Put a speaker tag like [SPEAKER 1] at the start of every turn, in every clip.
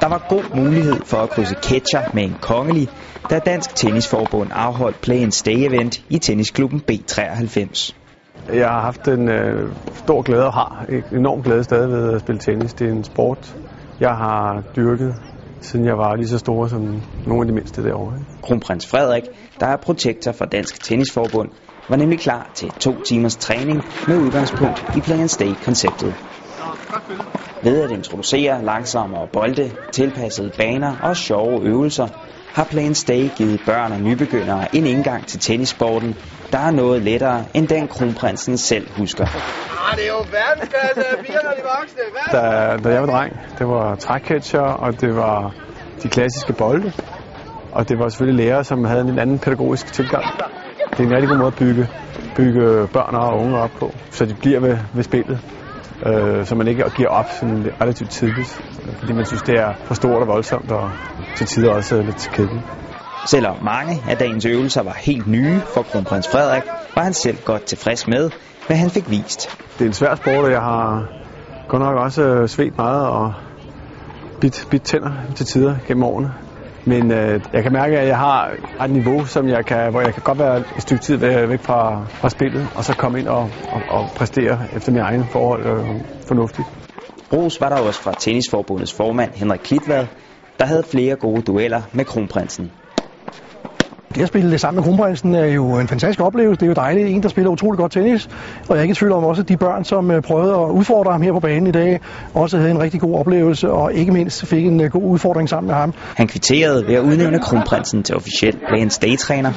[SPEAKER 1] Der var god mulighed for at krydse catcher med en kongelig, da Dansk Tennisforbund afholdt Play and Stay event i tennisklubben B93.
[SPEAKER 2] Jeg har haft en øh, stor glæde og har en enorm glæde stadig ved at spille tennis. Det er en sport, jeg har dyrket, siden jeg var lige så stor som nogle af de mindste derovre.
[SPEAKER 1] Kronprins Frederik, der er protektor for Dansk Tennisforbund, var nemlig klar til to timers træning med udgangspunkt i Play and Stay-konceptet. Ved at introducere langsommere bolde, tilpassede baner og sjove øvelser, har Plan Stay givet børn og nybegyndere en indgang til tennissporten, der er noget lettere end den kronprinsen selv husker.
[SPEAKER 3] Ah, det er jo verdensklasse, pigerne de voksne.
[SPEAKER 2] Da, da jeg var dreng, det var trækcatcher, og det var de klassiske bolde. Og det var selvfølgelig lærere, som havde en anden pædagogisk tilgang. Det er en rigtig god måde at bygge, bygge børn og unge op på, så de bliver ved, ved spillet. Øh, så man ikke giver op sådan relativt tidligt, fordi man synes, det er for stort og voldsomt, og til tider også lidt kedeligt.
[SPEAKER 1] Selvom mange af dagens øvelser var helt nye for kronprins Frederik, var han selv godt tilfreds med, hvad han fik vist.
[SPEAKER 2] Det er en svær sport, og jeg har godt nok også svedt meget og bidt, bidt tænder til tider gennem årene. Men øh, jeg kan mærke, at jeg har et niveau, som jeg kan, hvor jeg kan godt være et stykke tid væk fra, fra spillet, og så komme ind og, og, og præstere efter mine egne forhold øh, fornuftigt.
[SPEAKER 1] Ros var der også fra Tennisforbundets formand Henrik Klitvad, der havde flere gode dueller med kronprinsen.
[SPEAKER 4] Det at spille sammen med kronprinsen er jo en fantastisk oplevelse. Det er jo dejligt. En, der spiller utrolig godt tennis. Og jeg er ikke i tvivl om også, at de børn, som øh, prøvede at udfordre ham her på banen i dag, også havde en rigtig god oplevelse, og ikke mindst fik en øh, god udfordring sammen med ham.
[SPEAKER 1] Han kvitterede ved at udnævne kronprinsen til officiel play stay-træner.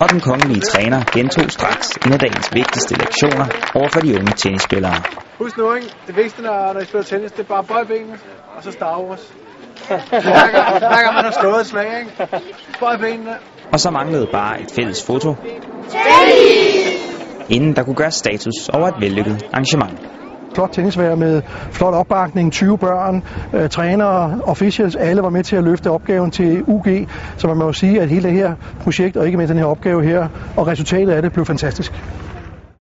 [SPEAKER 1] Og den kongelige træner gentog straks en af dagens vigtigste lektioner over for de unge tennisspillere.
[SPEAKER 3] Husk nu, ikke? det vigtigste, når, når I spiller tennis, det er bare bøj benene, og så stavres. Hver gang man har slået et slag, ikke? Bøj benene.
[SPEAKER 1] Og så manglede bare et fælles foto, inden der kunne gøres status over et vellykket arrangement.
[SPEAKER 4] Flot tennisvær med flot opbakning, 20 børn, øh, trænere, officials, alle var med til at løfte opgaven til UG, så man må jo sige, at hele det her projekt, og ikke mindst den her opgave her, og resultatet af det blev fantastisk.